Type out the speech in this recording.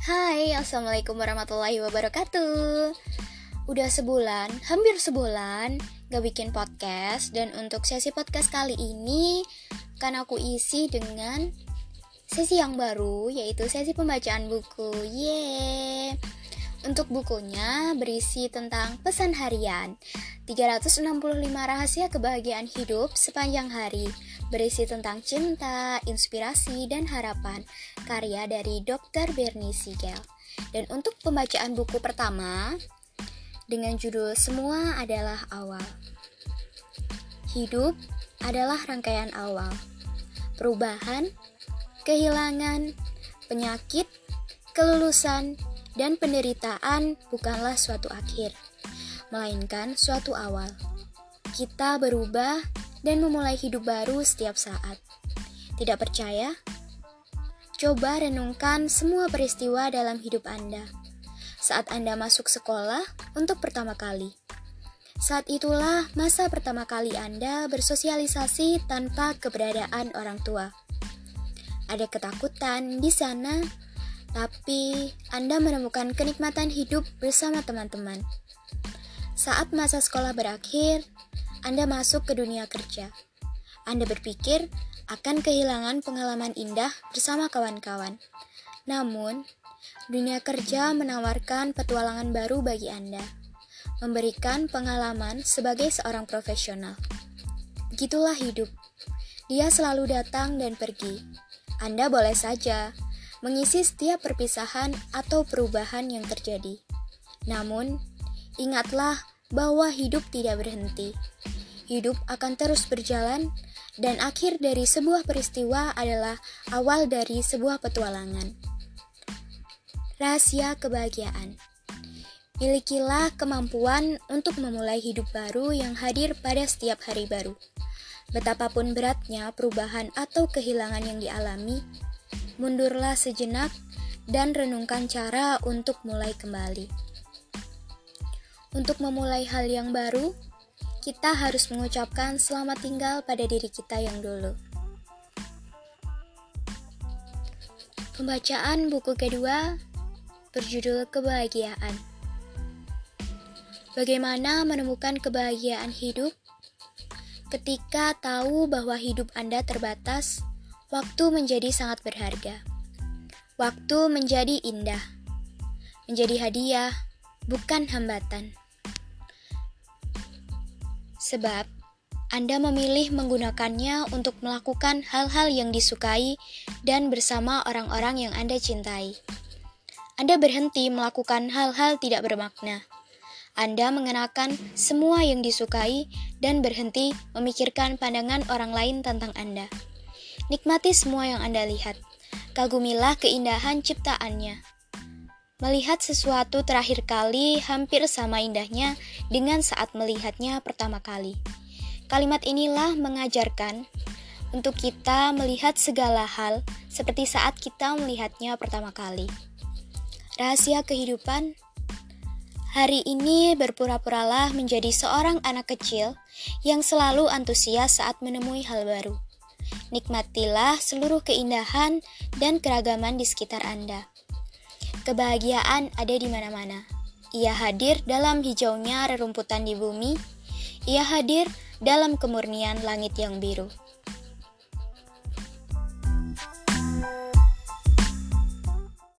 Hai, Assalamualaikum warahmatullahi wabarakatuh. Udah sebulan, hampir sebulan gak bikin podcast. Dan untuk sesi podcast kali ini Kan aku isi dengan sesi yang baru Yaitu sesi pembacaan buku. Yeay. Untuk bukunya berisi tentang pesan harian. 365 rahasia kebahagiaan hidup sepanjang hari berisi tentang cinta, inspirasi, dan harapan, karya dari Dr. Bernie Siegel. Dan untuk pembacaan buku pertama, dengan judul Semua Adalah Awal. Hidup adalah rangkaian awal. Perubahan, kehilangan, penyakit, kelulusan, dan penderitaan bukanlah suatu akhir, melainkan suatu awal. Kita berubah dan memulai hidup baru setiap saat. Tidak percaya? Coba renungkan semua peristiwa dalam hidup Anda. Saat Anda masuk sekolah untuk pertama kali. Saat itulah masa pertama kali Anda bersosialisasi tanpa keberadaan orang tua. Ada ketakutan di sana, tapi Anda menemukan kenikmatan hidup bersama teman-teman. Saat masa sekolah berakhir, anda masuk ke dunia kerja. Anda berpikir akan kehilangan pengalaman indah bersama kawan-kawan. Namun, dunia kerja menawarkan petualangan baru bagi Anda, memberikan pengalaman sebagai seorang profesional. Gitulah hidup. Dia selalu datang dan pergi. Anda boleh saja mengisi setiap perpisahan atau perubahan yang terjadi. Namun, ingatlah bahwa hidup tidak berhenti. Hidup akan terus berjalan, dan akhir dari sebuah peristiwa adalah awal dari sebuah petualangan. Rahasia kebahagiaan Milikilah kemampuan untuk memulai hidup baru yang hadir pada setiap hari baru. Betapapun beratnya perubahan atau kehilangan yang dialami, mundurlah sejenak dan renungkan cara untuk mulai kembali. Untuk memulai hal yang baru, kita harus mengucapkan selamat tinggal pada diri kita yang dulu. Pembacaan buku kedua berjudul Kebahagiaan. Bagaimana menemukan kebahagiaan hidup? Ketika tahu bahwa hidup Anda terbatas, waktu menjadi sangat berharga. Waktu menjadi indah, menjadi hadiah, bukan hambatan. Sebab Anda memilih menggunakannya untuk melakukan hal-hal yang disukai dan bersama orang-orang yang Anda cintai. Anda berhenti melakukan hal-hal tidak bermakna. Anda mengenakan semua yang disukai dan berhenti memikirkan pandangan orang lain tentang Anda. Nikmati semua yang Anda lihat. Kagumilah keindahan ciptaannya. Melihat sesuatu terakhir kali hampir sama indahnya dengan saat melihatnya pertama kali. Kalimat inilah mengajarkan untuk kita melihat segala hal seperti saat kita melihatnya pertama kali. Rahasia kehidupan Hari ini berpura-puralah menjadi seorang anak kecil yang selalu antusias saat menemui hal baru. Nikmatilah seluruh keindahan dan keragaman di sekitar Anda. Kebahagiaan ada di mana-mana. Ia hadir dalam hijaunya rerumputan di bumi. Ia hadir dalam kemurnian langit yang biru.